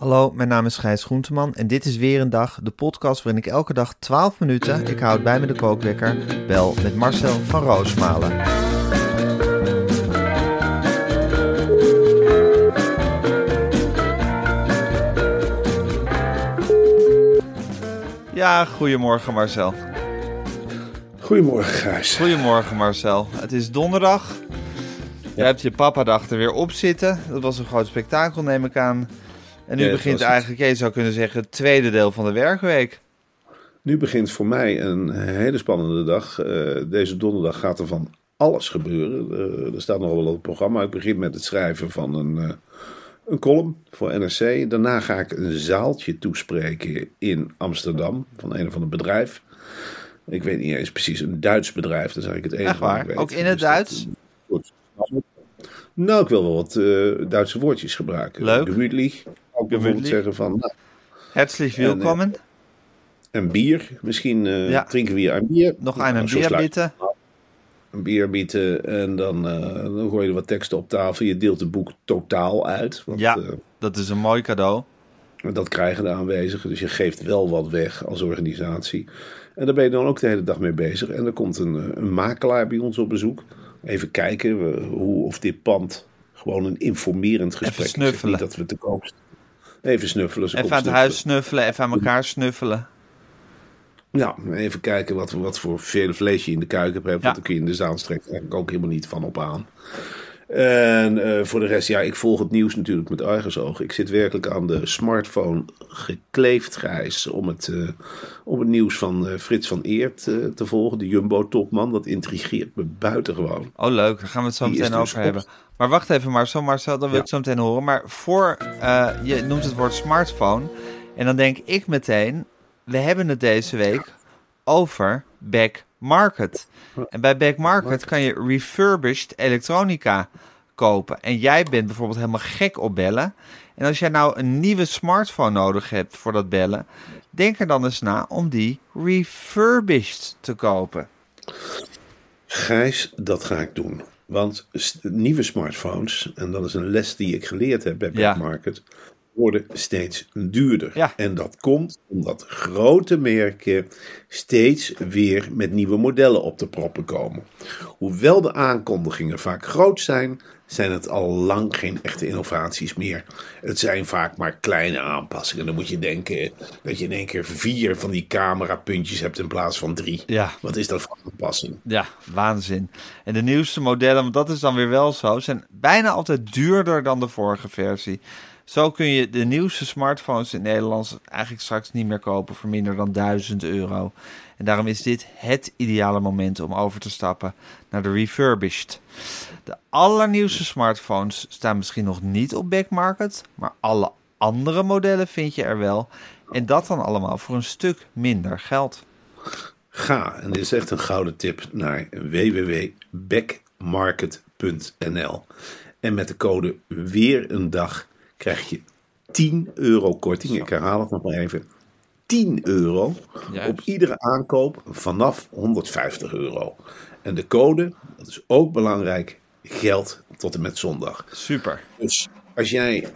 Hallo, mijn naam is Gijs Groenteman en dit is weer een dag, de podcast waarin ik elke dag 12 minuten, ik houd bij me de kookwekker, bel met Marcel van Roosmalen. Ja, goedemorgen Marcel. Goedemorgen, Gijs. Goedemorgen Marcel. Het is donderdag. Je hebt je papa-dag er weer op zitten. Dat was een groot spektakel, neem ik aan. En nu Ja, begint eigenlijk, je zou kunnen zeggen, het tweede deel van de werkweek. Nu begint voor mij een hele spannende dag. Eh, deze donderdag gaat er van alles gebeuren. Eh, er staat nog wel op het programma. Ik begin met het schrijven van een, eh, een column voor NRC. Daarna ga ik een zaaltje toespreken in Amsterdam van een of ander bedrijf. Ik weet niet eens precies, een Duits bedrijf. Dat is eigenlijk het enige Echt waar? wat ik weet. Ook in het Dus dat- Duits? Nou, ik wil wel wat Duitse woordjes gebruiken. Leuk. Gemütlich. Bijvoorbeeld zeggen van, nou, Herzlich En, eh, willkommen. een bier. Misschien eh, Ja. drinken we hier een bier. Nog een zo bier bitte. Een bier bieden en dan, eh, dan gooi je er wat teksten op tafel. Je deelt het boek totaal uit. Want, Ja. Dat is een mooi cadeau. dat krijgen de aanwezigen. Dus je geeft wel wat weg als organisatie. En daar ben je dan ook de hele dag mee bezig. En er komt een, een makelaar bij ons op bezoek. Even kijken hoe, of dit pand gewoon een informerend gesprek is. Niet dat we te koop staan. Even snuffelen. Even aan het snuffelen. huis snuffelen, even aan elkaar snuffelen. Ja, even kijken wat, wat voor vele vlees je in de kuik hebt. Want Ja. dan kun je in de Zaanstreek eigenlijk ook helemaal niet van op aan. En eh, voor de rest, ja, ik volg het nieuws natuurlijk met argusogen. Ik zit werkelijk aan de smartphone gekleefd, Gijs, om het, eh, om het nieuws van eh, Frits van Eert te volgen. De Jumbo-topman, dat intrigeert me buitengewoon. Oh leuk, daar gaan we het zo Die meteen dus over op- hebben. Maar wacht even Marcel, Marcel, dat wil Ja. ik zo meteen horen. Maar voor, je noemt het woord smartphone. En dan denk ik meteen, we hebben het deze week over Back Market. En bij Back Market kan je refurbished elektronica kopen. En jij bent bijvoorbeeld helemaal gek op bellen. En als jij nou een nieuwe smartphone nodig hebt voor dat bellen, denk er dan eens na om die refurbished te kopen. Gijs, dat ga ik doen. Want nieuwe smartphones, en dat is een les die ik geleerd heb bij. Back Market, worden steeds duurder. Ja. En dat komt omdat grote merken steeds weer met nieuwe modellen op de proppen komen. Hoewel de aankondigingen vaak groot zijn, zijn het al lang geen echte innovaties meer. Het zijn vaak maar kleine aanpassingen. Dan moet je denken dat je in één keer vier van die camerapuntjes hebt in plaats van drie. Ja. Wat is dat voor een aanpassing? Ja, waanzin. En de nieuwste modellen, want dat is dan weer wel zo, zijn bijna altijd duurder dan de vorige versie. Zo kun je de nieuwste smartphones in Nederland eigenlijk straks niet meer kopen voor minder dan 1000 euro. En daarom is dit het ideale moment om over te stappen naar de refurbished. De allernieuwste smartphones staan misschien nog niet op backmarket, maar alle andere modellen vind je er wel. En dat dan allemaal voor een stuk minder geld. Ga, en dit is echt een gouden tip, naar www.backmarket.nl. En met de code weer een dag krijg je 10 euro korting. Ik herhaal het nog maar even. 10 euro Juist. op iedere aankoop vanaf 150 euro. En de code, dat is ook belangrijk, geldt tot en met zondag. Super. Dus als jij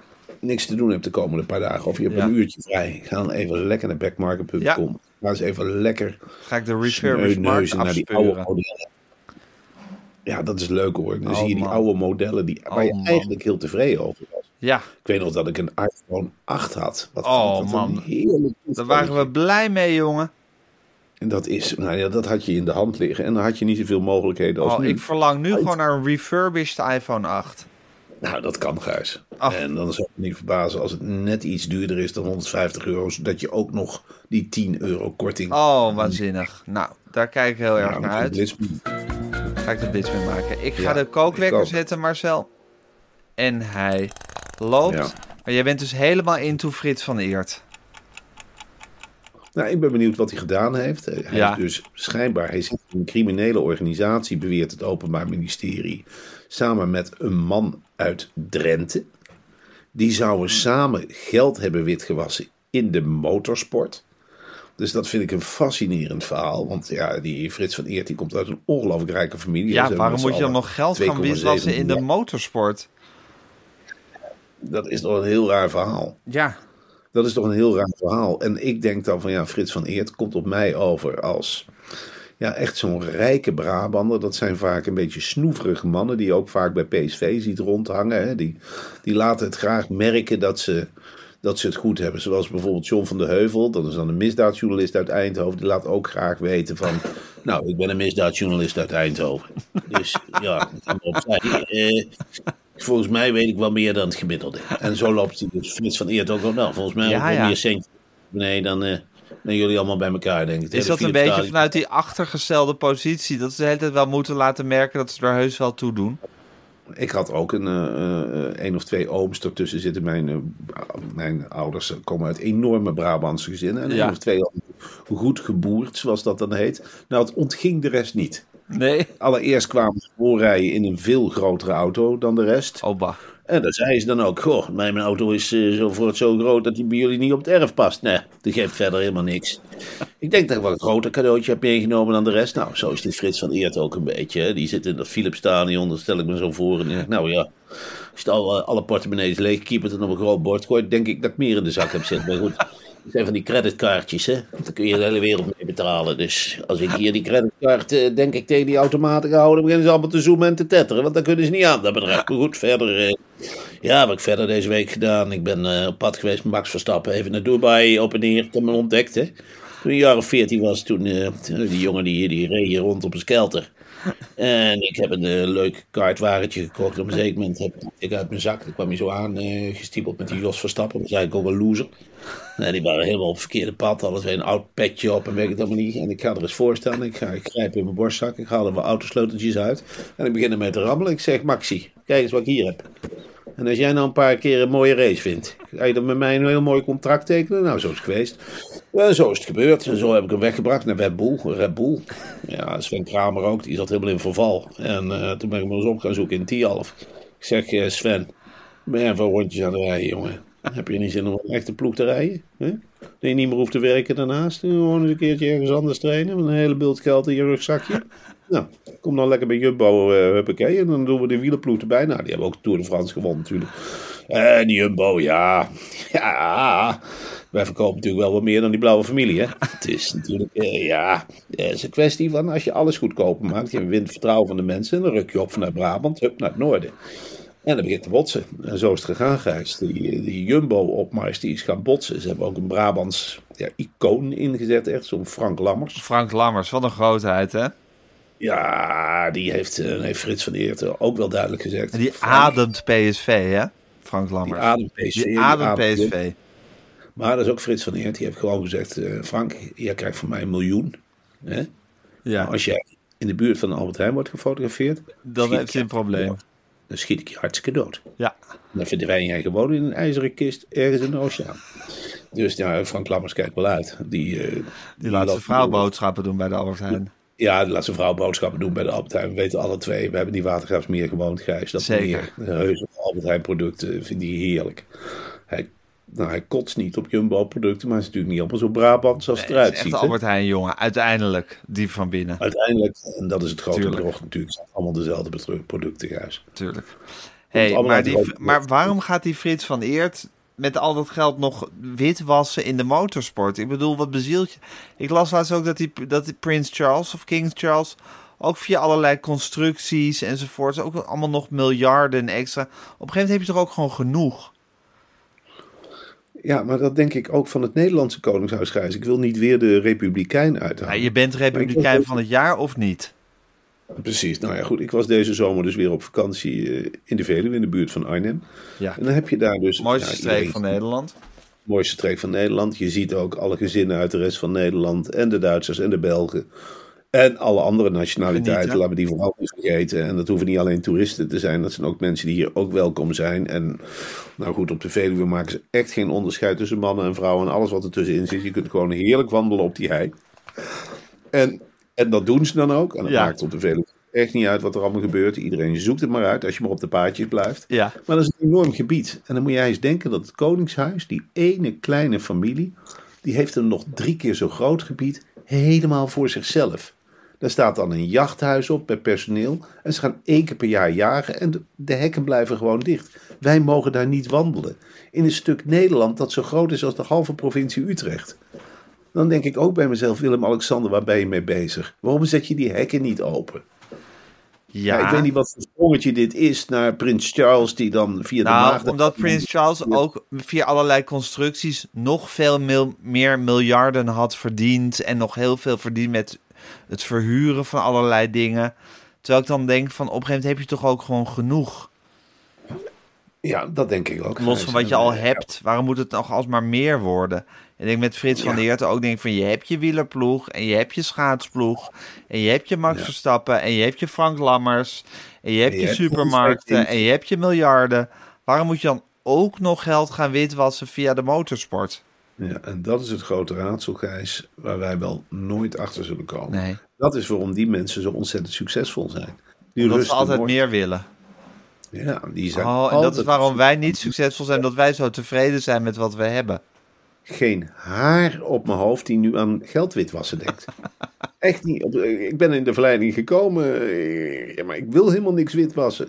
niks te doen hebt de komende paar dagen, of je hebt Ja. een uurtje vrij, ga dan even lekker naar backmarket.com. Ja. Ga eens even lekker Ga ik de refurbished markt naar die oude modellen. Ja, Ja, dat is leuk hoor. Dan Oh, zie je die man. oude modellen die, waar Oh, je man. eigenlijk heel tevreden over was. Ja, Ik weet nog dat ik een iPhone 8 had. Wat Oh, ik dat man. heerlijk daar waren we blij mee, jongen. En dat is, nou ja, dat had je in de hand liggen. En dan had je niet zoveel mogelijkheden als Oh, nu. ik verlang nu gewoon naar een refurbished iPhone 8. Nou, dat kan, Gijs. Ach. En dan zou het me niet verbazen als het net iets duurder is dan 150 euro. Zodat je ook nog die 10 euro korting... Oh, waanzinnig. Nou, daar kijk ik heel erg naar uit. Ga ik de blitz mee maken. Ik ga Ja, de kookwekker ik ook. zetten, Marcel. En hij loopt. Ja. Maar jij bent dus helemaal into Frits van Eert. Nou, ik ben benieuwd wat hij gedaan heeft. Hij Ja. heeft dus schijnbaar, hij zit in een criminele organisatie, beweert het Openbaar Ministerie, samen met een man uit Drenthe. Die zouden samen geld hebben witgewassen in de motorsport. Dus dat vind ik een fascinerend verhaal. Want ja, die Frits van Eert die komt uit een ongelooflijk rijke familie. Ja, waarom moet je dan nog geld gaan 2,7 witwassen in de motorsport? Dat is toch een heel raar verhaal. Ja, Dat is toch een heel raar verhaal. En ik denk dan van ja, Frits van Eert komt op mij over als ja, echt zo'n rijke Brabander. Dat zijn vaak een beetje snoeverige mannen die je ook vaak bij PSV ziet rondhangen. Hè. Die, die laten het graag merken dat ze, dat ze het goed hebben. Zoals bijvoorbeeld John van de Heuvel, dat is dan een misdaadjournalist uit Eindhoven. Die laat ook graag weten van, nou, ik ben een misdaadjournalist uit Eindhoven. Dus ja, dat kan opzij. Eh, Volgens mij weet ik wel meer dan het gemiddelde. En zo loopt hij dus Frits van Eert ook wel. Nou, volgens mij Ja, ja. meer centjes nee, dan, dan jullie allemaal bij elkaar, denk ik. Het is dat een beetje Stadion- vanuit die achtergestelde positie? Dat ze de hele tijd wel moeten laten merken dat ze er heus wel toe doen? Ik had ook een, eh, eh, een of twee ooms ertussen zitten. Mijn, mijn ouders komen uit enorme Brabantse gezinnen. En Ja. een of twee goed geboerd, zoals dat dan heet. Nou, het ontging de rest niet. Nee. Allereerst kwamen ze voorrijden in een veel grotere auto dan de rest. Oba. En dan zei ze dan ook, goh, mijn auto is eh, zo, voor het zo groot dat die bij jullie niet op het erf past. Nee, dat geeft verder helemaal niks. Ik denk dat ik wel een groter cadeautje heb meegenomen dan de rest. Nou, zo is dit Frits van Eert ook een beetje. Hè. Die zit in dat Philips Stadion, dat stel ik me zo voor. En ik denk, nou ja, als je alle, alle portemonnees leeg en op een groot bord gooit, denk ik dat ik meer in de zak heb zitten. Maar goed, het zijn van die creditkaartjes, hè. Daar kun je de hele wereld mee betalen. Dus als ik hier die creditkaart, eh, denk ik, tegen die automaten ga houden, beginnen ze allemaal te zoomen en te tetteren. Want dan kunnen ze niet aan, dat bedrag. Goed, verder... eh, ja, heb ik verder deze week gedaan? Ik ben eh, op pad geweest met Max Verstappen. Even naar Dubai op en neer. Ik heb hem ontdekt. Toen ik een jaar of veertien was, toen die jongen die, die reed rond op een skelter. En ik heb een eh, leuk kaartwagentje gekocht. Op een zeker moment heb ik uit mijn zak. Dan kwam hij zo aan, eh, gestiepeld met die Jos Verstappen. Dat was eigenlijk ook een loser. Nee, die waren helemaal op het verkeerde pad. Hadden twee een oud petje op en weet ik het allemaal niet. En ik ga er eens voor staan. Ik, ga, ik grijp in mijn borstzak. Ik haal er wat autosleuteltjes uit. En ik begin ermee te rammelen. Ik zeg, Maxi, kijk eens wat ik hier heb. En als jij nou een paar keer een mooie race vindt, ga je dan met mij een heel mooi contract tekenen? Nou, zo is het geweest. En zo is het gebeurd. En zo heb ik hem weggebracht naar Red Bull. Red Bull. Ja, Sven Kramer ook. Die zat helemaal in verval. En eh, toen ben ik me eens op gaan zoeken in Tialf. Ik zeg, eh, Sven, ben jij even rondjes aan het rijden, jongen? Heb je niet zin om een echte ploeg te rijden? Hè? Dat je niet meer hoeft te werken daarnaast. Gewoon eens een keertje ergens anders trainen. Met een hele bult geld in je rugzakje. Nou, kom dan lekker bij Jumbo, eh huppakee. En dan doen we de wielenploeg erbij. Nou, die hebben ook Tour de France gewonnen natuurlijk. En Jumbo, ja. Ja. Wij verkopen natuurlijk wel wat meer dan die blauwe familie, hè. Het is natuurlijk, eh, ja. Het is een kwestie van als je alles goedkoper maakt. Je wint vertrouwen van de mensen. En dan ruk je op vanuit Brabant, hup, naar het noorden. En dan begint te botsen. En zo is het gegaan, Gijs. Die, die Jumbo-opmars die is gaan botsen. Ze hebben ook een Brabants ja, icoon ingezet, echt. Zo'n Frank Lammers. Frank Lammers, wat een grootheid, hè? Ja, die heeft, eh, heeft Frits van Eert ook wel duidelijk gezegd. En die Frank, ademt PSV, hè? Frank die Lammers. ademt PSV. Die ademt- PSV. Maar dat is ook Frits van Eert. Die heeft gewoon gezegd, eh, Frank, jij krijgt van mij een miljoen. Hè? Ja, Als jij in de buurt van Albert Heijn wordt gefotografeerd, dan ik hij een je probleem. dood. Dan schiet ik je hartstikke dood. Ja, Dan verdwijn jij gewoon in een ijzeren kist ergens in de oceaan. Dus ja, Frank Lammers kijkt wel uit. Die, eh, die laat zijn vrouw boodschappen doen bij de Albert Heijn. Ja, die laat zijn vrouw boodschappen doen bij de Albert Heijn. We weten alle twee, we hebben die watergraafsmeer gewoond, Gijs. Dat Zeker. meer, de heuse Albert Heijn producten vindt hij heerlijk. Hij, nou, hij kotst niet op Jumbo producten, maar het is natuurlijk niet allemaal zo Brabants als het Het eruit echt ziet. de hè. Albert Heijn, jongen. Uiteindelijk, die van binnen. Uiteindelijk, en dat is het grote Tuurlijk. bedrog natuurlijk, het zijn allemaal dezelfde producten, Gijs. Natuurlijk. Hey, maar, die, maar waarom gaat die Frits van Eert met al dat geld nog witwassen in de motorsport? Ik bedoel, wat bezielt je? Ik las laatst ook dat die, dat die Prins Charles of King Charles ook via allerlei constructies enzovoort. Ook allemaal nog miljarden extra. Op een gegeven moment heb je toch ook gewoon genoeg. Ja, maar dat denk ik ook van het Nederlandse Koningshuis, Gijs. Ik wil niet weer de Republikein Ja, uithalen. je bent republikein van het jaar of niet? Precies. Nou ja, goed. Ik was deze zomer dus weer op vakantie eh, in de Veluwe, in de buurt van Arnhem. Ja. En dan heb je daar dus... Mooiste ja, streek van Nederland. mooiste streek van Nederland. Je ziet ook alle gezinnen uit de rest van Nederland. En de Duitsers en de Belgen. En alle andere nationaliteiten. Laten we die vooral niet vergeten. En dat hoeven niet alleen toeristen te zijn. Dat zijn ook mensen die hier ook welkom zijn. En nou goed, op de Veluwe maken ze echt geen onderscheid tussen mannen en vrouwen. En alles wat er tussenin zit. Je kunt gewoon heerlijk wandelen op die hei. En, en dat doen ze dan ook. En dat Ja. maakt op de Veluwe echt niet uit wat er allemaal gebeurt. Iedereen zoekt het maar uit als je maar op de paadjes blijft. Ja. Maar dat is een enorm gebied. En dan moet jij eens denken dat het Koningshuis, die ene kleine familie, die heeft een nog drie keer zo groot gebied, helemaal voor zichzelf. Daar staat dan een jachthuis op met personeel. En ze gaan één keer per jaar jagen en de, hekken blijven gewoon dicht. Wij mogen daar niet wandelen. In een stuk Nederland dat zo groot is als de halve provincie Utrecht. Dan denk ik ook bij mezelf, Willem-Alexander, waar ben je mee bezig? Waarom zet je die hekken niet open? Ja, Ja, ik weet niet wat voor sprongetje dit is naar Prins Charles, die dan via de nou, maagden... omdat Prins Charles ook via allerlei constructies nog veel mil- meer miljarden had verdiend. En nog heel veel verdiend met het verhuren van allerlei dingen. Terwijl ik dan denk van op een gegeven moment heb je toch ook gewoon genoeg. Ja, dat denk ik ook. Los van wat je al hebt, waarom moet het nog alsmaar meer worden? En ik denk met Frits van der Heert ook denk van je hebt je wielerploeg en je hebt je schaatsploeg en je hebt je Max Ja. Verstappen en je hebt je Frank Lammers en je hebt En je, supermarkten en je hebt je miljarden. Waarom moet je dan ook nog geld gaan witwassen via de motorsport? Ja, en dat is het grote raadsel, Gijs, waar wij wel nooit achter zullen komen. Nee, Dat is waarom die mensen zo ontzettend succesvol zijn. Die omdat ze altijd nooit. meer willen. Ja, die zijn Oh, en dat is waarom wij niet succesvol zijn, omdat wij zo tevreden zijn met wat we hebben. geen haar op mijn hoofd die nu aan geldwitwassen denkt. Echt niet. Op- Ik ben in de verleiding gekomen, eh, ja, maar ik wil helemaal niks witwassen.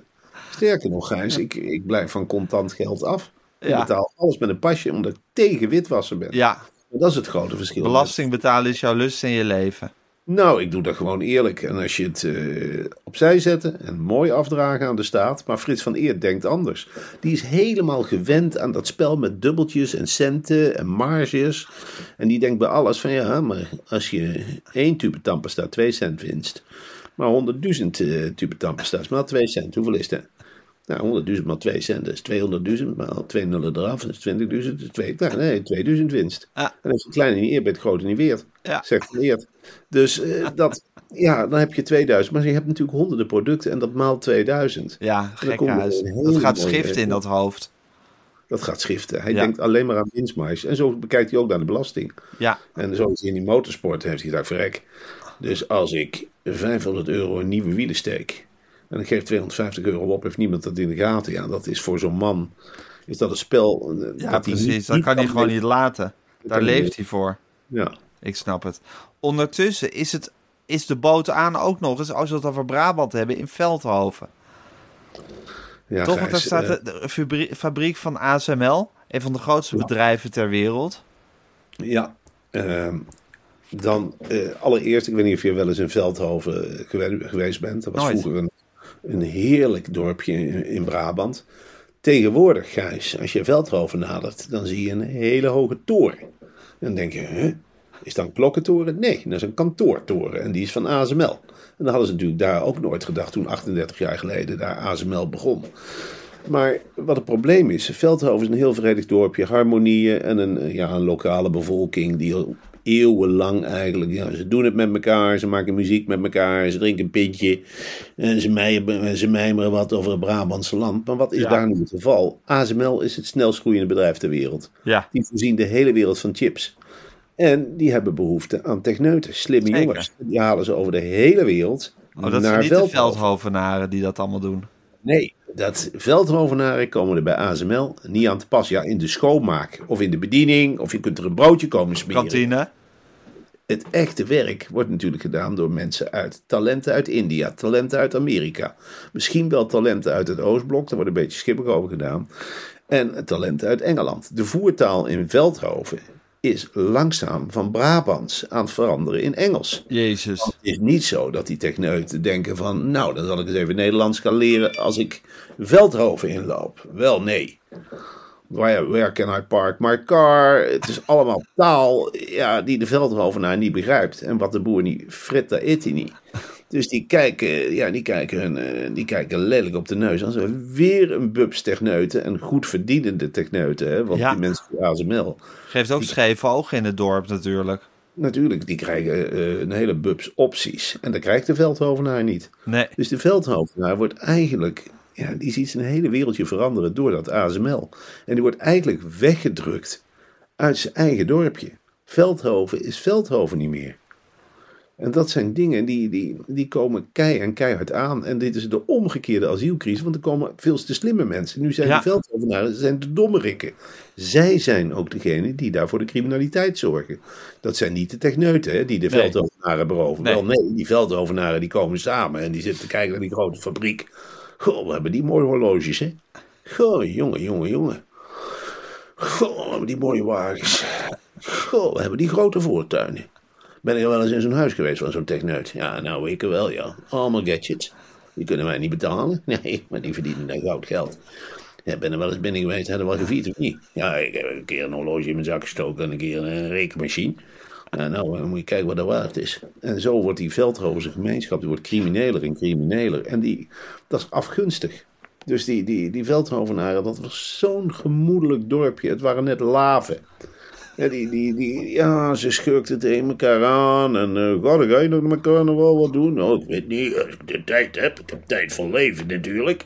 Sterker nog, Gijs, ik, ik blijf van contant geld af. Ik Ja. betaal alles met een pasje, omdat ik tegen witwassen ben. Ja, Dat is het grote verschil. belasting betalen is jouw lust in je leven. Nou, ik doe dat gewoon eerlijk. En als je het eh, opzij zetten en mooi afdragen aan de staat. Maar Frits van Eert denkt anders. Die is helemaal gewend aan dat spel met dubbeltjes en centen en marges. En die denkt bij alles van ja, maar als je één tube tandpasta 2 cent winst. Maar 100.000 eh tube tandpasta is maar 2 cent. Hoeveel is dat? Nou, 100.000 maal 2 cent, is 200.000. Maal 2 nullen eraf, dat is 20.000. Dat is 2, nou, nee, 2000 winst. En als je kleine niet eert, ben je het grote niet weert. Ja. Zegt Eert. Dus eh, dat, ja, dan heb je 2000. Maar je hebt natuurlijk honderden producten en dat maal 2000. Ja, dan gekke kom je huis. in een Dat gaat schiften in dat hoofd. Dat gaat schriften. Hij Ja. denkt alleen maar aan winstmarge. En zo bekijkt hij ook naar de belasting. Ja, En zo is hij in die motorsport, heeft hij gedacht, verrek. Dus als ik 500 euro in nieuwe wielen steek... en ik geef 250 euro op, heeft niemand dat in de gaten. Ja, dat is voor zo'n man... Is dat een spel... eh, ja dat precies. niet- dat niet kan hij gewoon niet laten. Daar leeft niet. hij voor. Ja. Ik snap het. Ondertussen is, het, is de boot aan ook nog eens, als we het over Brabant hebben, in Veldhoven. Ja, Toch, want daar staat eh, de, de fabri- fabriek van ASML, een van de grootste bedrijven ter wereld. Ja, ehm, dan eh, allereerst, ik weet niet of je wel eens in Veldhoven gewe- geweest bent. Dat was Nooit. vroeger een, een heerlijk dorpje in, Brabant. Tegenwoordig, Gijs, als je Veldhoven nadert, dan zie je een hele hoge toren. En dan denk je, huh? is dat een klokkentoren? Nee, dat is een kantoortoren en die is van ASML. En dan hadden ze natuurlijk daar ook nooit gedacht toen 38 jaar geleden daar ASML begon. Maar wat het probleem is, Veldhoven is een heel verenigd dorpje, harmonieën en een, ja, een lokale bevolking die eeuwenlang eigenlijk, ja, ze doen het met elkaar, ze maken muziek met elkaar, ze drinken een pintje en ze, mijmeren, ze mijmeren wat over het Brabantse land. Maar wat is Ja. daar nu het geval? ASML is het snelst groeiende bedrijf ter wereld. Ja. Die voorzien de hele wereld van chips. En die hebben behoefte aan techneuten, slimme Zeker. jongens. Die halen ze over de hele wereld Oh, dat zijn naar niet de Veldhoven. Veldhovenaren die dat allemaal doen. Nee, dat veldhovenaren komen er bij ASML niet aan te pas. Ja, in de schoonmaak of in de bediening, of je kunt er een broodje komen smeren. Kantine. Het echte werk wordt natuurlijk gedaan door mensen uit talenten uit India, talenten uit Amerika. Misschien wel talenten uit het Oostblok, daar wordt een beetje schippig over gedaan. En talenten uit Engeland. De voertaal in Veldhoven is langzaam van Brabants aan het veranderen in Engels. Jezus. Het is niet zo dat die techneuten denken van, nou, dan zal ik eens even Nederlands gaan leren als ik Veldhoven inloop. Wel, nee. Where, where can I park my car? Het is allemaal taal ja, die de Veldhovenaar niet begrijpt. En wat de boer niet frit, dat eet hij niet. Dus die kijken, ja, die kijken, hun, eh, die kijken lelijk op de neus. Als we weer een bubs techneuten, een goed verdienende techneuten, hè, want Ja. die mensen van ASML, Geeft ook scheve ogen in het dorp natuurlijk. natuurlijk, die krijgen eh, een hele bubs opties. En dat krijgt de Veldhovenaar niet. Nee. Dus de Veldhovenaar wordt eigenlijk, ja, die ziet zijn hele wereldje veranderen door dat ASML. En die wordt eigenlijk weggedrukt uit zijn eigen dorpje. Veldhoven is Veldhoven niet meer. En dat zijn dingen die, die, die komen kei en keihard aan. En dit is de omgekeerde asielcrisis, want er komen veel te slimme mensen. Nu zijn Ja. de veldhovenaren ze zijn de dommerikken. Zij zijn ook degene die daar voor de criminaliteit zorgen. Dat zijn niet de techneuten hè, die de Nee. veldhovenaren beroven. Nee. Wel nee, die veldhovenaren die komen samen en die zitten te kijken naar die grote fabriek. Goh, we hebben die mooie horloges, hè? Goh, jongen, jongen, jongen. Goh, we hebben die mooie wagens. Goh, we hebben die grote voortuinen. Ben je wel eens in zo'n huis geweest van zo'n techneut? Ja, nou, ik wel, ja. Allemaal gadgets. Die kunnen wij niet betalen. Nee, maar die verdienen daar goud geld. Ja, ben er wel eens binnen geweest, hebben we wel gevierd of niet? Ja, ik heb een keer een horloge in mijn zak gestoken en een keer een rekenmachine. Ja, nou, dan moet je kijken wat dat waard is. En zo wordt die Veldhovense gemeenschap, die wordt crimineler en crimineler. En die, dat is afgunstig. Dus die, die, die Veldhovenaren, dat was zo'n gemoedelijk dorpje. Het waren net laven. Ja, die, die, ja, ze schurkten tegen elkaar aan. En eh god, dan ga je nog met wel wat doen? Nou, ik weet niet, als ik de tijd heb. Ik heb tijd van leven natuurlijk.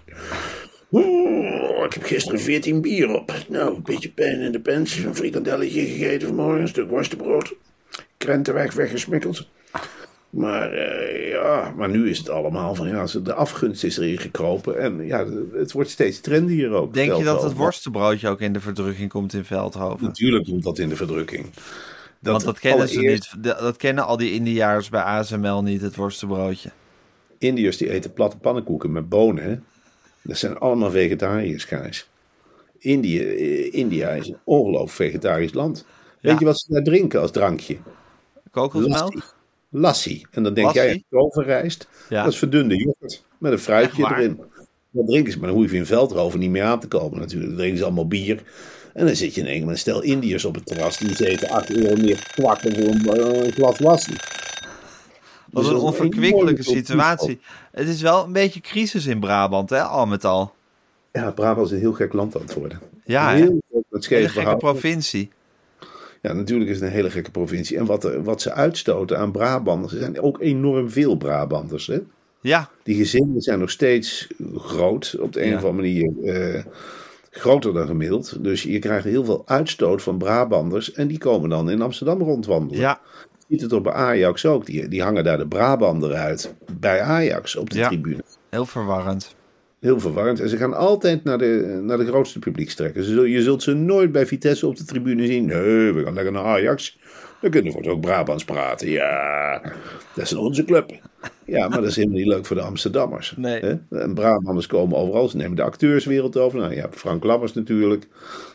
Oeh, ik heb gisteren 14 bier op. Nou, een beetje pijn in de pens. Een frikandelletje gegeten vanmorgen. Een stuk worstenbrood. Krentenweg weggesmikkeld. Maar eh, ja, maar nu is het allemaal van ja, de afgunst is erin gekropen. En ja, het wordt steeds trendier ook. Denk je dat het worstenbroodje ook in de verdrukking komt in Veldhoven? Natuurlijk komt dat in de verdrukking. Want dat kennen ze niet. Dat dat kennen al die Indiaars bij ASML niet, het worstenbroodje. Indiërs die eten platte pannenkoeken met bonen. Hè? Dat zijn allemaal vegetariërs, Gijs. Indië, eh, India is een ongelooflijk vegetarisch land. Ja. Weet je wat ze daar drinken als drankje? Kokosmelk? Lassi. En dan denk Lassi? jij rovenrijst. Ja. Dat is verdunde yoghurt met een fruitje erin. Dat drinken ze, maar dan hoef je in Veldhoven niet meer aan te komen natuurlijk. Dan drinken ze allemaal bier. En dan zit je in met een stel Indiërs op het terras. Die zitten 8 euro meer kwakken voor een, eh, een glas lassi. Wat Dus een onverkwikkelijke situatie. Het is wel een beetje crisis in Brabant, hè, al met al. Ja, Brabant is een heel gek land aan het worden. Ja, hè? heel scheef gekke provincie. Ja, natuurlijk is het een hele gekke provincie. En wat, wat ze uitstoten aan Brabanders, er zijn ook enorm veel Brabanders. Hè? Ja, Die gezinnen zijn nog steeds groot, op de een Ja. of andere manier eh, groter dan gemiddeld. Dus je krijgt heel veel uitstoot van Brabanders en die komen dan in Amsterdam rondwandelen. ja, Je ziet het op bij Ajax ook, die, die hangen daar de Brabander uit bij Ajax op de Ja. tribune. heel verwarrend. Heel verwarrend. En ze gaan altijd naar de, naar de grootste zul- Je zult ze nooit bij Vitesse op de tribune zien. Nee, we gaan lekker naar Ajax. Dan kunnen we ook Brabants praten. Ja, dat is onze club. Ja, maar dat is helemaal niet leuk voor de Amsterdammers. Nee. Hè? En Brabanders komen overal. Ze nemen de acteurswereld over. Nou, ja, Frank Lammers natuurlijk.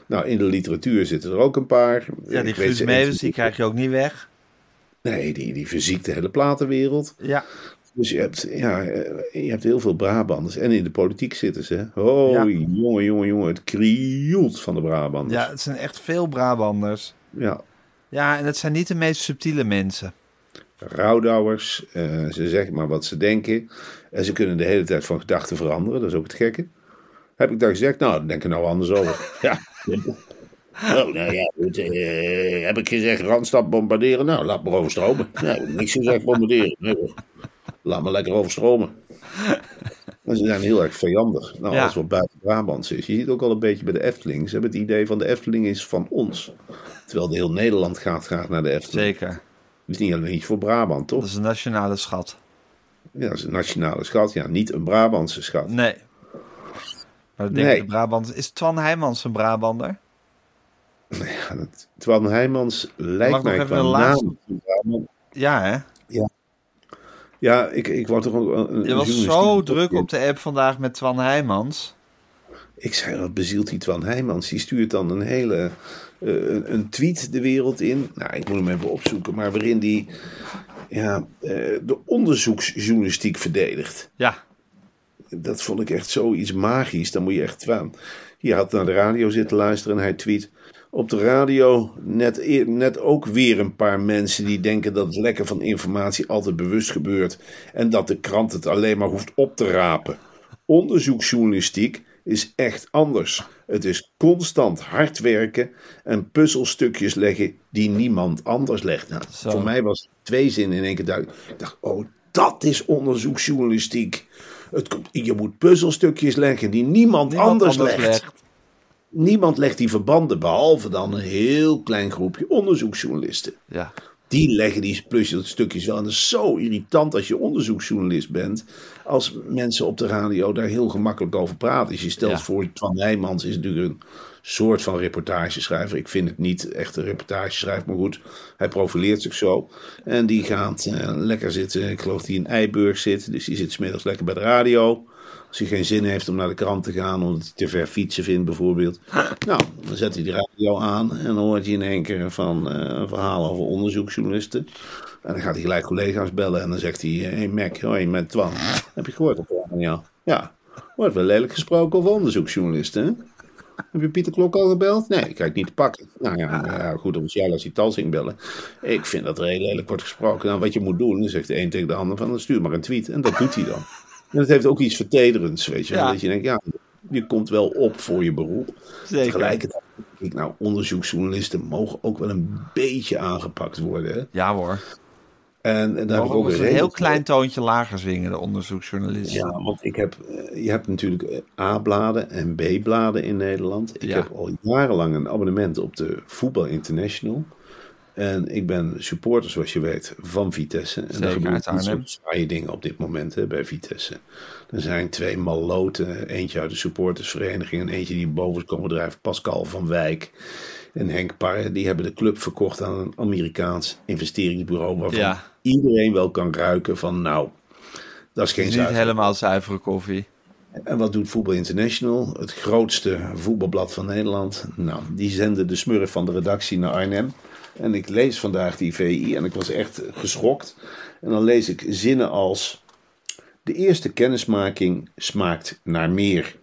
Nou, in de literatuur zitten er ook een paar. Ja, die Guus Meeuwis, die krijg je ook niet weg. Nee, die, die verziekt de hele platenwereld. Ja, Dus je hebt, ja, eh, je hebt heel veel Brabanders. En in de politiek zitten ze. Oh, Ja. jongen, jongen, jongen. Het krioelt van de Brabanders. ja, het zijn echt veel Brabanders. Ja. Ja, en het zijn niet de meest subtiele mensen. Rouwdouwers. eh, ze zeggen maar wat ze denken. En ze kunnen de hele tijd van gedachten veranderen. Dat is ook het gekke. Heb ik dat gezegd? Nou, dan denk ik nou anders over. Ja. Oh, nou ja, goed. eh, heb ik gezegd Randstad bombarderen? Nou, laat maar overstromen. Nou, niks gezegd bombarderen. Nee. Laat maar lekker overstromen. En ze zijn heel erg vijandig. Nou, Ja. alles wat buiten Brabants is. Je ziet ook al een beetje bij de Efteling. Ze hebben het idee van de Efteling is van ons. Terwijl de heel Nederland gaat graag naar de Efteling. Zeker. Dat is niet alleen iets voor Brabant, toch? Dat is een nationale schat. Ja, dat is een nationale schat. Ja, niet een Brabantse schat. Nee. Maar Nee. de Brabant... Is Twan Heijmans een Brabander? Ja, dat- Twan Heijmans lijkt mij qua een laatste- naam Brabant. Ja, hè? Ja, ik, ik word toch ook een, een Je was zo druk op de app vandaag met Twan Heijmans. Ik zei, wat bezielt die Twan Heijmans? Die stuurt dan een hele eh, een, tweet de wereld in. Nou, ik moet hem even opzoeken. Maar waarin die ja, eh, de onderzoeksjournalistiek verdedigt. Ja, Dat vond ik echt zoiets magisch. Dan moet je echt Twan. Hier had naar de radio zitten luisteren en hij tweet. Op de radio net, eer- net ook weer een paar mensen die denken dat het lekken van informatie altijd bewust gebeurt. En dat de krant het alleen maar hoeft op te rapen. Onderzoeksjournalistiek is echt anders. Het is constant hard werken en puzzelstukjes leggen die niemand anders legt. Nou, voor mij was twee zinnen in één keer duidelijk. Ik dacht, oh, dat is onderzoeksjournalistiek. Het, je moet puzzelstukjes leggen die niemand, niemand anders, anders legt. legt. Niemand legt die verbanden, behalve dan een heel klein groepje onderzoeksjournalisten. Ja. Die leggen die puzzelstukjes wel. En dat is zo irritant als je onderzoeksjournalist bent. Als mensen op de radio daar heel gemakkelijk over praten. Dus je stelt Ja. voor, Twan Nijmans is natuurlijk een soort van reportageschrijver. Ik vind het niet echt een reportageschrijver, maar goed. Hij profileert zich zo. En die gaat eh, lekker zitten. Ik geloof dat hij in Eiburg zit. Dus die zit smiddags lekker bij de radio. Als hij geen zin heeft om naar de krant te gaan, omdat hij te ver fietsen vindt bijvoorbeeld. Nou, dan zet hij de radio aan en dan hoort hij in één keer van eh, een verhaal over onderzoeksjournalisten. En dan gaat hij gelijk collega's bellen en dan zegt hij, hé hey Mac, hoi met Twan. Heb je gehoord op de radio? Ja, wordt wel lelijk gesproken over onderzoeksjournalisten, hè? Heb je Pieter Klok al gebeld? Nee, ik krijg het niet te pakken. Nou ja, nou ja goed, dan jij als hij Talsing bellen. Ik vind dat er heel lelijk wordt gesproken. Nou, wat je moet doen, dan zegt de een tegen de ander van, dan stuur maar een tweet. En dat doet hij dan. En dat heeft ook iets vertederends, weet je. Ja. Dat je denkt, ja, je komt wel op voor je beroep. Zeker. Tegelijkertijd denk ik, nou, onderzoeksjournalisten mogen ook wel een beetje aangepakt worden. Hè? Ja hoor. En, en daar heb ik ook een heel voor. klein toontje lager zingen, de onderzoeksjournalisten. Ja, want ik heb, je hebt natuurlijk A-bladen en B-bladen in Nederland. Ik Ja. heb al jarenlang een abonnement op de Voetbal International. En ik ben supporter, zoals je weet, van Vitesse. En Zeker, er Arnhem. niet zo saaie dingen op dit moment hè, bij Vitesse. Er zijn twee maloten, eentje uit de supportersvereniging en eentje die boven is komen drijven, Pascal van Wijk en Henk Parre. Die hebben de club verkocht aan een Amerikaans investeringsbureau waarvan Ja. iedereen wel kan ruiken van nou, dat is geen niet zuiver. helemaal zuivere koffie. En wat doet Voetbal International? Het grootste voetbalblad van Nederland. Nou, die zenden de smurf van de redactie naar Arnhem. En ik lees vandaag die VI en ik was echt geschokt. En dan lees ik zinnen als... De eerste kennismaking smaakt naar meer.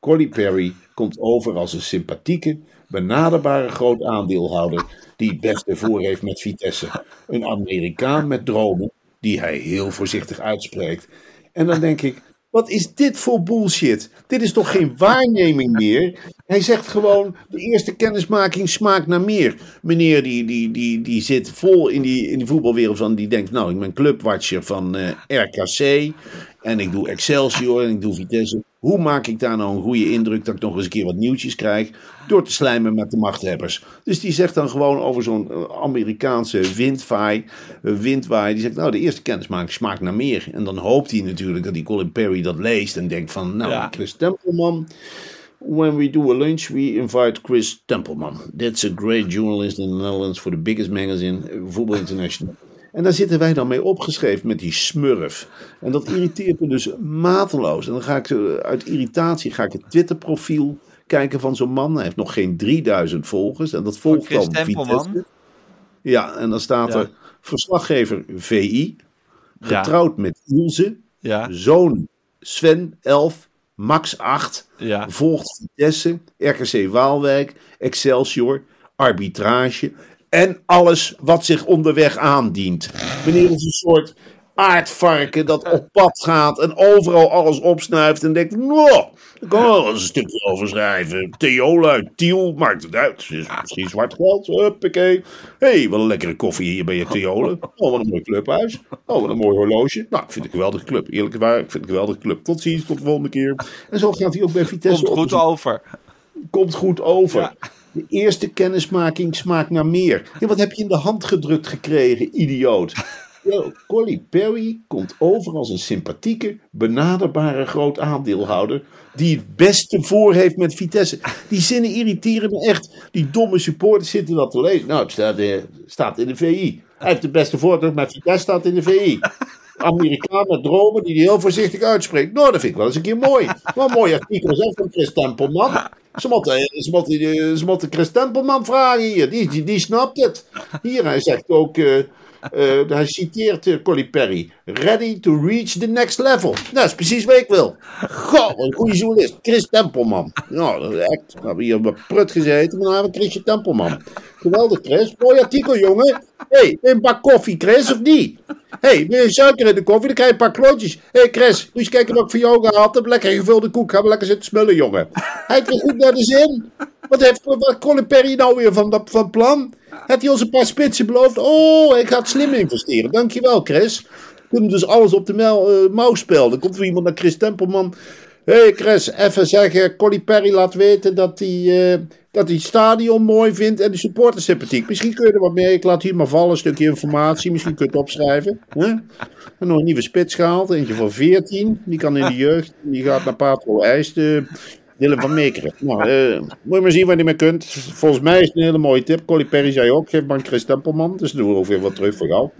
Colly Perry komt over als een sympathieke, benaderbare groot aandeelhouder... die het beste voor heeft met Vitesse. Een Amerikaan met dromen die hij heel voorzichtig uitspreekt. En dan denk ik... Wat is dit voor bullshit? Dit is toch geen waarneming meer? Hij zegt gewoon, de eerste kennismaking smaakt naar meer. Meneer die, die, die, die zit vol in die, in die voetbalwereld van, die denkt, nou, ik ben clubwatcher van eh, RKC. En ik doe Excelsior en ik doe Vitesse. Hoe maak ik daar nou een goede indruk dat ik nog eens een keer wat nieuwtjes krijg? Door te slijmen met de machthebbers. Dus die zegt dan gewoon over zo'n eh, Amerikaanse windvaai. eh, windwaai. Die zegt, nou, de eerste kennismaking smaakt naar meer. En dan hoopt hij natuurlijk dat die Colin Perry dat leest. En denkt van, nou, Ja. Chris Templeman. When we do a lunch, we invite Chris Templeman. That's a great journalist in the Netherlands for the biggest magazine, Football International. En daar zitten wij dan mee opgeschreven met die smurf. En dat irriteert me dus mateloos. En dan ga ik eh, uit irritatie ga ik het Twitter-profiel kijken van zo'n man. Hij heeft nog geen 3000 volgers. En dat volgt dan? Vitesse. Ja, en dan staat Ja. er verslaggever VI, Ja. getrouwd met Ilse, Ja, zoon Sven 11, Max 8, ja. volgt Vitesse, RKC Waalwijk, Excelsior, arbitrage en alles wat zich onderweg aandient. Meneer is een soort aardvarken dat op pad gaat en overal alles opsnuift en denkt, nou, ik kan wel eens een stukje over schrijven. Theola uit Tiel, maakt het uit. Het is misschien zwart geld, huppakee. Hé, hey, wat een lekkere koffie hier bij je Theola. Oh, wat een mooi clubhuis. Oh, wat een mooi horloge. Nou, ik vind het een geweldige club. Eerlijk waar, ik vind het een geweldige club. Tot ziens, tot de volgende keer. En zo gaat hij ook bij Vitesse Komt op. goed over. Komt goed over. Ja. De eerste kennismaking smaakt naar meer. Ja, wat heb je in de hand gedrukt gekregen, idioot? Yo, Colly Perry komt over als een sympathieke, benaderbare groot aandeelhouder. die het beste voor heeft met Vitesse. Die zinnen irriteren me echt. Die domme supporters zitten dat te lezen. Nou, het staat, eh, staat in de VI. Hij heeft het beste voor met Vitesse, staat in de VI. Amerikaan met dromen die hij heel voorzichtig uitspreekt. Nou, dat vind ik wel eens een keer mooi. Wel een mooi artikel zeg van Chris Tempelman. Ze moeten, ze, moeten, Chris Tempelman vragen hier. Die, die, die snapt het. Hier, hij zegt ook... Uh, uh, hij citeert uh, Perry. Ready to reach the next level. Dat is precies wat ik wil. Goh, een goede journalist. Chris Tempelman. Nou, echt. We hebben hier op prut gezeten, we Chrisje Tempelman. Geweldig, Chris. Mooi artikel, jongen. Hé, hey, een bak koffie, Chris, of niet? Hé, hey, wil je suiker in de koffie? Dan krijg je een paar klootjes. Hé, hey, Chris, moet je eens kijken wat ik voor jou gehad heb. Lekker gevulde koek. Gaan we lekker zitten smullen, jongen. Hij kreeg goed naar de zin. Wat heeft wat Perry nou weer van, van plan? Had hij ons een paar spitsen beloofd? Oh, ik ga het slim investeren. Dankjewel, Chris. Kunnen dus alles op de uh, mouw spelen. Dan komt er iemand naar Chris Tempelman. Hé hey Chris, even zeggen, Colin Perry laat weten dat hij, uh, dat hij het stadion mooi vindt en de supporters sympathiek. Misschien kun je er wat mee, ik laat hier maar vallen, een stukje informatie, misschien kun je het opschrijven. En nog een nieuwe spits gehaald, eentje van 14, die kan in de jeugd, die gaat naar Patro IJs, de Willem van Meekeren. Nou, uh, moet je maar zien wat je mee kunt. Volgens mij is het een hele mooie tip. Colly Perry zei ook, geef maar Chris Tempelman. Dus doen we ook weer wat terug voor jou.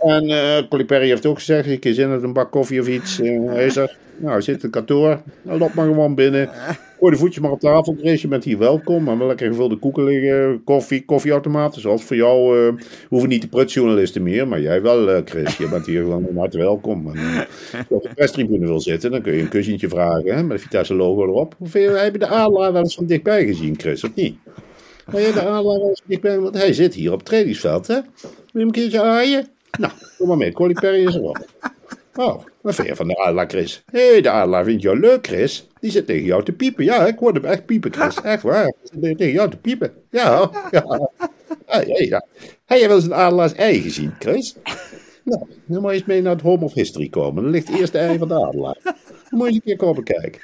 En uh, Colly Perry heeft ook gezegd, ik zin in een bak koffie of iets. Uh, hij zegt, nou, zit in kantoor. Nou, loop maar gewoon binnen. Gooi de voetjes maar op tafel, Chris. Je bent hier welkom. Maar wel lekker gevulde koeken liggen. Koffie, koffieautomaten. Zoals voor jou uh, hoeven niet de prutjournalisten meer. Maar jij wel, Chris. Je bent hier gewoon van harte welkom. En, als je op de perstribune wil zitten, dan kun je een kussentje vragen. Hè, met de Vitesse logo erop. Of heb je de Adelaar wel eens van dichtbij gezien, Chris? Of niet? Maar je de Adelaar wel eens van dichtbij? Want hij zit hier op het trainingsveld, hè? Wil je hem een keertje aaien? Nou, kom maar mee. Colly Perry is erop. Oh, wat vind van de Adelaar, Chris? Hé, hey, de Adelaar vindt jou leuk, Chris. Die zit tegen jou te piepen. Ja, ik hoor hem echt piepen, Chris. Echt waar. Tegen jou te piepen. Ja, ja. Hey, hey, ja. Heb je wel eens een Adelaars ei gezien, Chris? Nou, dan moet je eens mee naar het Home of History komen. Dan ligt het eerste ei van de Adelaar. Dan moet je eens een keer komen kijken.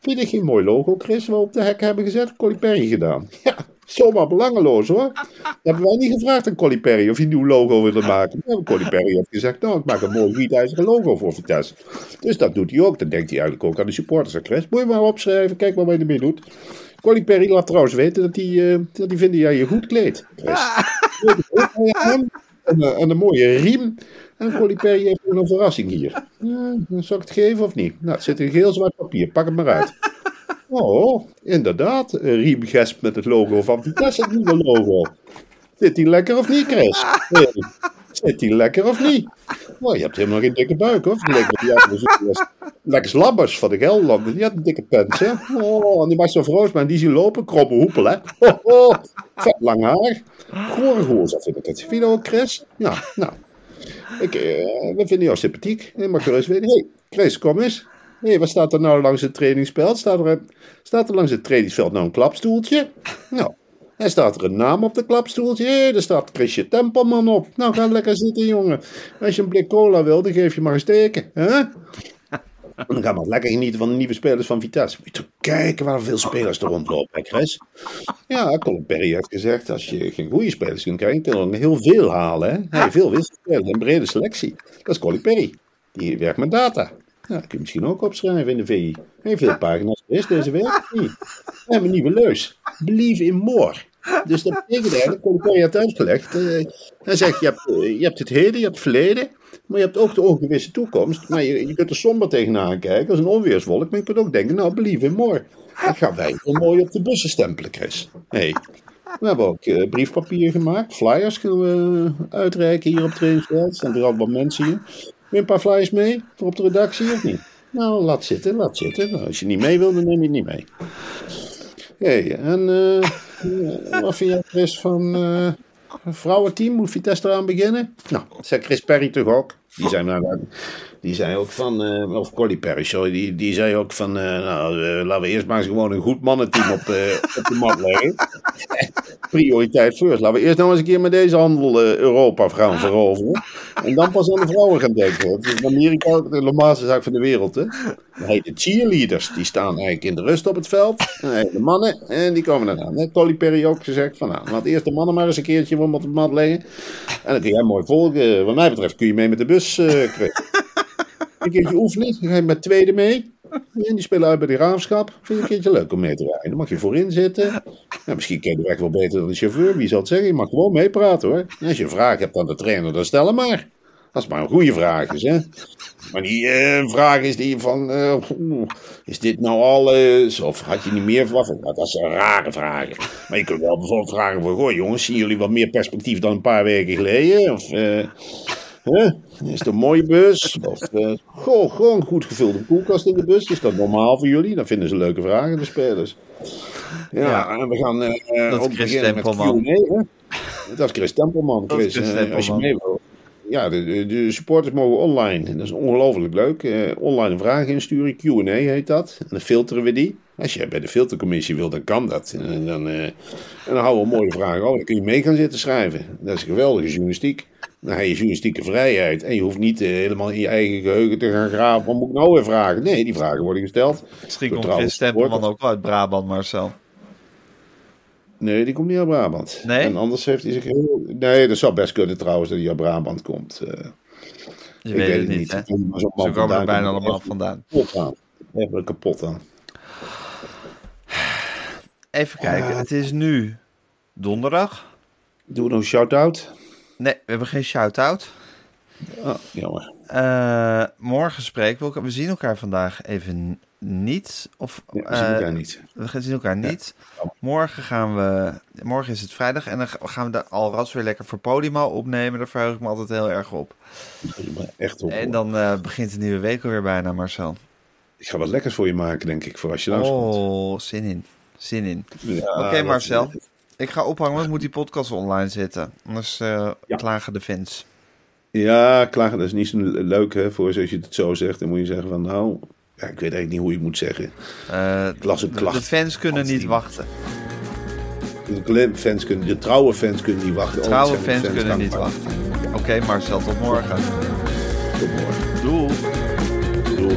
Vind je geen mooi logo, Chris, wat we op de hek hebben gezet? Colly Perry gedaan. Ja, zomaar belangeloos hoor. Dat hebben wij niet gevraagd aan Colly Perry of hij een nieuw logo wilde maken. Ja, Colly Perry heeft gezegd, nou ik maak een mooi gietijzeren logo voor Vitesse. Dus dat doet hij ook. Dan denkt hij eigenlijk ook aan de supporters. Chris, moet je maar opschrijven, kijk maar wat je ermee doet. Colly Perry laat trouwens weten dat hij, uh, dat hij vindt dat jij je goed kleedt. En, en een mooie riem. En Colly Perry heeft een verrassing hier. Ja, zal ik het geven of niet? Nou, het zit in geel zwart papier. Pak het maar uit. Oh, inderdaad. Een riemgesp met het logo van Vitesse, het nieuwe logo. Zit die lekker of niet, Chris? Zit die lekker of niet? Nou, je hebt helemaal geen dikke buik, hoor. Lekker Labbers van de Gelderland. Die had een dikke pens, hè. Oh, en die was zo maar die zien lopen. Kroppen hoepel, hè. Oh, oh. Vet lang haar. Gore zo vind ik het. Vind ook, Chris? Nou, nou. Ik, uh, we vinden jou sympathiek. Je mag gerust weten. Hey, Chris, kom eens. Hey, wat staat er nou langs het trainingsveld? Staat er, staat er langs het trainingsveld nou een klapstoeltje? Nou, en staat er een naam op de klapstoeltje? Hé, er staat Chrisje Tempelman op. Nou, ga lekker zitten, jongen. Als je een blik cola wil, dan geef je maar een steken. Hè? En dan gaan we lekker genieten van de nieuwe spelers van Vitesse. Moet je kijken waar veel spelers er rondlopen, hè, Chris? Ja, Colin Perry heeft gezegd, als je geen goede spelers kunt krijgen, kun je heel veel halen. Hè? Hij heeft veel wisselspelers, een brede selectie. Dat is Colin Perry. Die werkt met data. Ja, dat kun je misschien ook opschrijven in de VI. Heeft veel pagina's geweest deze week? Nee. We hebben een nieuwe leus. Believe in more. Dus dat betekent eigenlijk, Perry heeft uitgelegd. Uh, hij zegt, je hebt, uh, je hebt het heden, je hebt het verleden. Maar je hebt ook de ongewisse toekomst. Maar je, je kunt er somber tegenaan kijken, als een onweerswolk. Maar je kunt ook denken, nou, believe in more. Dat gaan wij heel mooi op de bussen stempelen, Chris. Hey. We hebben ook uh, briefpapier gemaakt. Flyers kunnen we uitreiken hier op trainingsveld. Er staan er al wat mensen hier. Wil je een paar flyers mee voor op de redactie of niet? Nou, laat zitten, laat zitten. Nou, als je niet mee wil, dan neem je het niet mee. Hey, en uh, wat vind jij, Chris, van uh, een vrouwenteam? Moet Vitesse eraan beginnen? Nou, dat zei Chris Perry toch ook. Die zijn nou, die zei ook van, uh, of Colly Perry, sorry, die, die zei ook van, uh, nou, uh, laten we eerst maar eens gewoon een goed mannenteam op, op de mat leggen. Prioriteit first. Laten we eerst nou eens een keer met deze handel Europa gaan veroveren. En dan pas aan de vrouwen gaan denken. Het is in Amerika de normaalste zaak van de wereld, hè. Hey, de cheerleaders, die staan eigenlijk in de rust op het veld. De mannen, en die komen eraan. Net Colly Perry ook gezegd van, nou, laat eerst de mannen maar eens een keertje op de mat leggen. En dat kun jij mooi volgen. Wat mij betreft kun je mee met de bus, een keertje oefenen. Dan ga je met tweede mee. En die spelen uit bij de raafschap. Vind je een keertje leuk om mee te rijden. Dan mag je voorin zitten. Nou, misschien ken je de weg wel beter dan de chauffeur. Wie zal het zeggen? Je mag gewoon meepraten hoor. Als je een vraag hebt aan de trainer, dan stel hem maar. Als het maar een goede vraag is, hè. Maar die eh, vraag is die van, eh, is dit nou alles? Of had je niet meer verwacht? Nou, dat zijn rare vragen. Maar je kunt wel bijvoorbeeld vragen van, goh jongens, zien jullie wat meer perspectief dan een paar weken geleden? Of, eh, hè? is het een mooie bus? Of, eh, goh, gewoon een goed gevulde koelkast in de bus. Is dat normaal voor jullie? Dat vinden ze leuke vragen, de spelers. Ja, Ja. en we gaan eh Dat is Chris beginnen met Tempelman. Q&A? Dat is Chris Tempelman. Chris, Chris eh, als je mee wil. Ja, de, de, supporters mogen online. Dat is ongelooflijk leuk. Eh, online vragen insturen. Q&A heet dat. En dan filteren we die. Als je bij de filtercommissie wil, dan kan dat. En dan, eh, en dan houden we mooie vragen over. Dan kun je mee gaan zitten schrijven. Dat is geweldige journalistiek. Dan heb je journalistieke vrijheid. En je hoeft niet eh, helemaal in je eigen geheugen te gaan graven. Wat moet ik nou weer vragen? Nee, die vragen worden gesteld. Misschien komt Chris Stempelman ook wel uit Brabant, Marcel. Nee, die komt niet uit Brabant. Nee? En anders heeft hij zich heel... Nee, dat zou best kunnen trouwens dat hij uit Brabant komt. Eh, Je ik weet, het niet, hè? Ze komen er bijna allemaal vandaan. Kapot aan. Echt wel kapot aan. Even kijken, het is nu donderdag. Doen we nog een shout-out? Nee, we hebben geen shout-out. Oh, jammer. Eh, morgen spreken we elkaar. We zien elkaar vandaag even niet. Of, Ja, we zien eh, elkaar niet. We gaan- zien elkaar niet. Morgen gaan we. Morgen is het vrijdag en dan gaan we de Alras weer lekker voor Podimo opnemen. Daar verheug ik me altijd heel erg op. Echt op. En dan eh, begint de nieuwe week alweer bijna, Marcel. Ik ga wat lekkers voor je maken, denk ik, voor als je langskomt. Oh, zin in. Zin in. Ja, Oké, Marcel. Ik ga ophangen, want ik moet die podcast online zetten. Anders eh, klagen de fans. Ja, klagen, dat is niet zo leuk, hè, voor zoals je het zo zegt. Dan moet je zeggen van, nou, ja, ik weet eigenlijk niet hoe je het moet zeggen. Ik las een de, klacht. de fans kunnen niet wachten. De, fans kunnen, de trouwe fans kunnen niet wachten. De Oh, trouwe de fans kunnen niet wachten. Oké, Marcel, tot morgen. Tot morgen. Doei. Doei.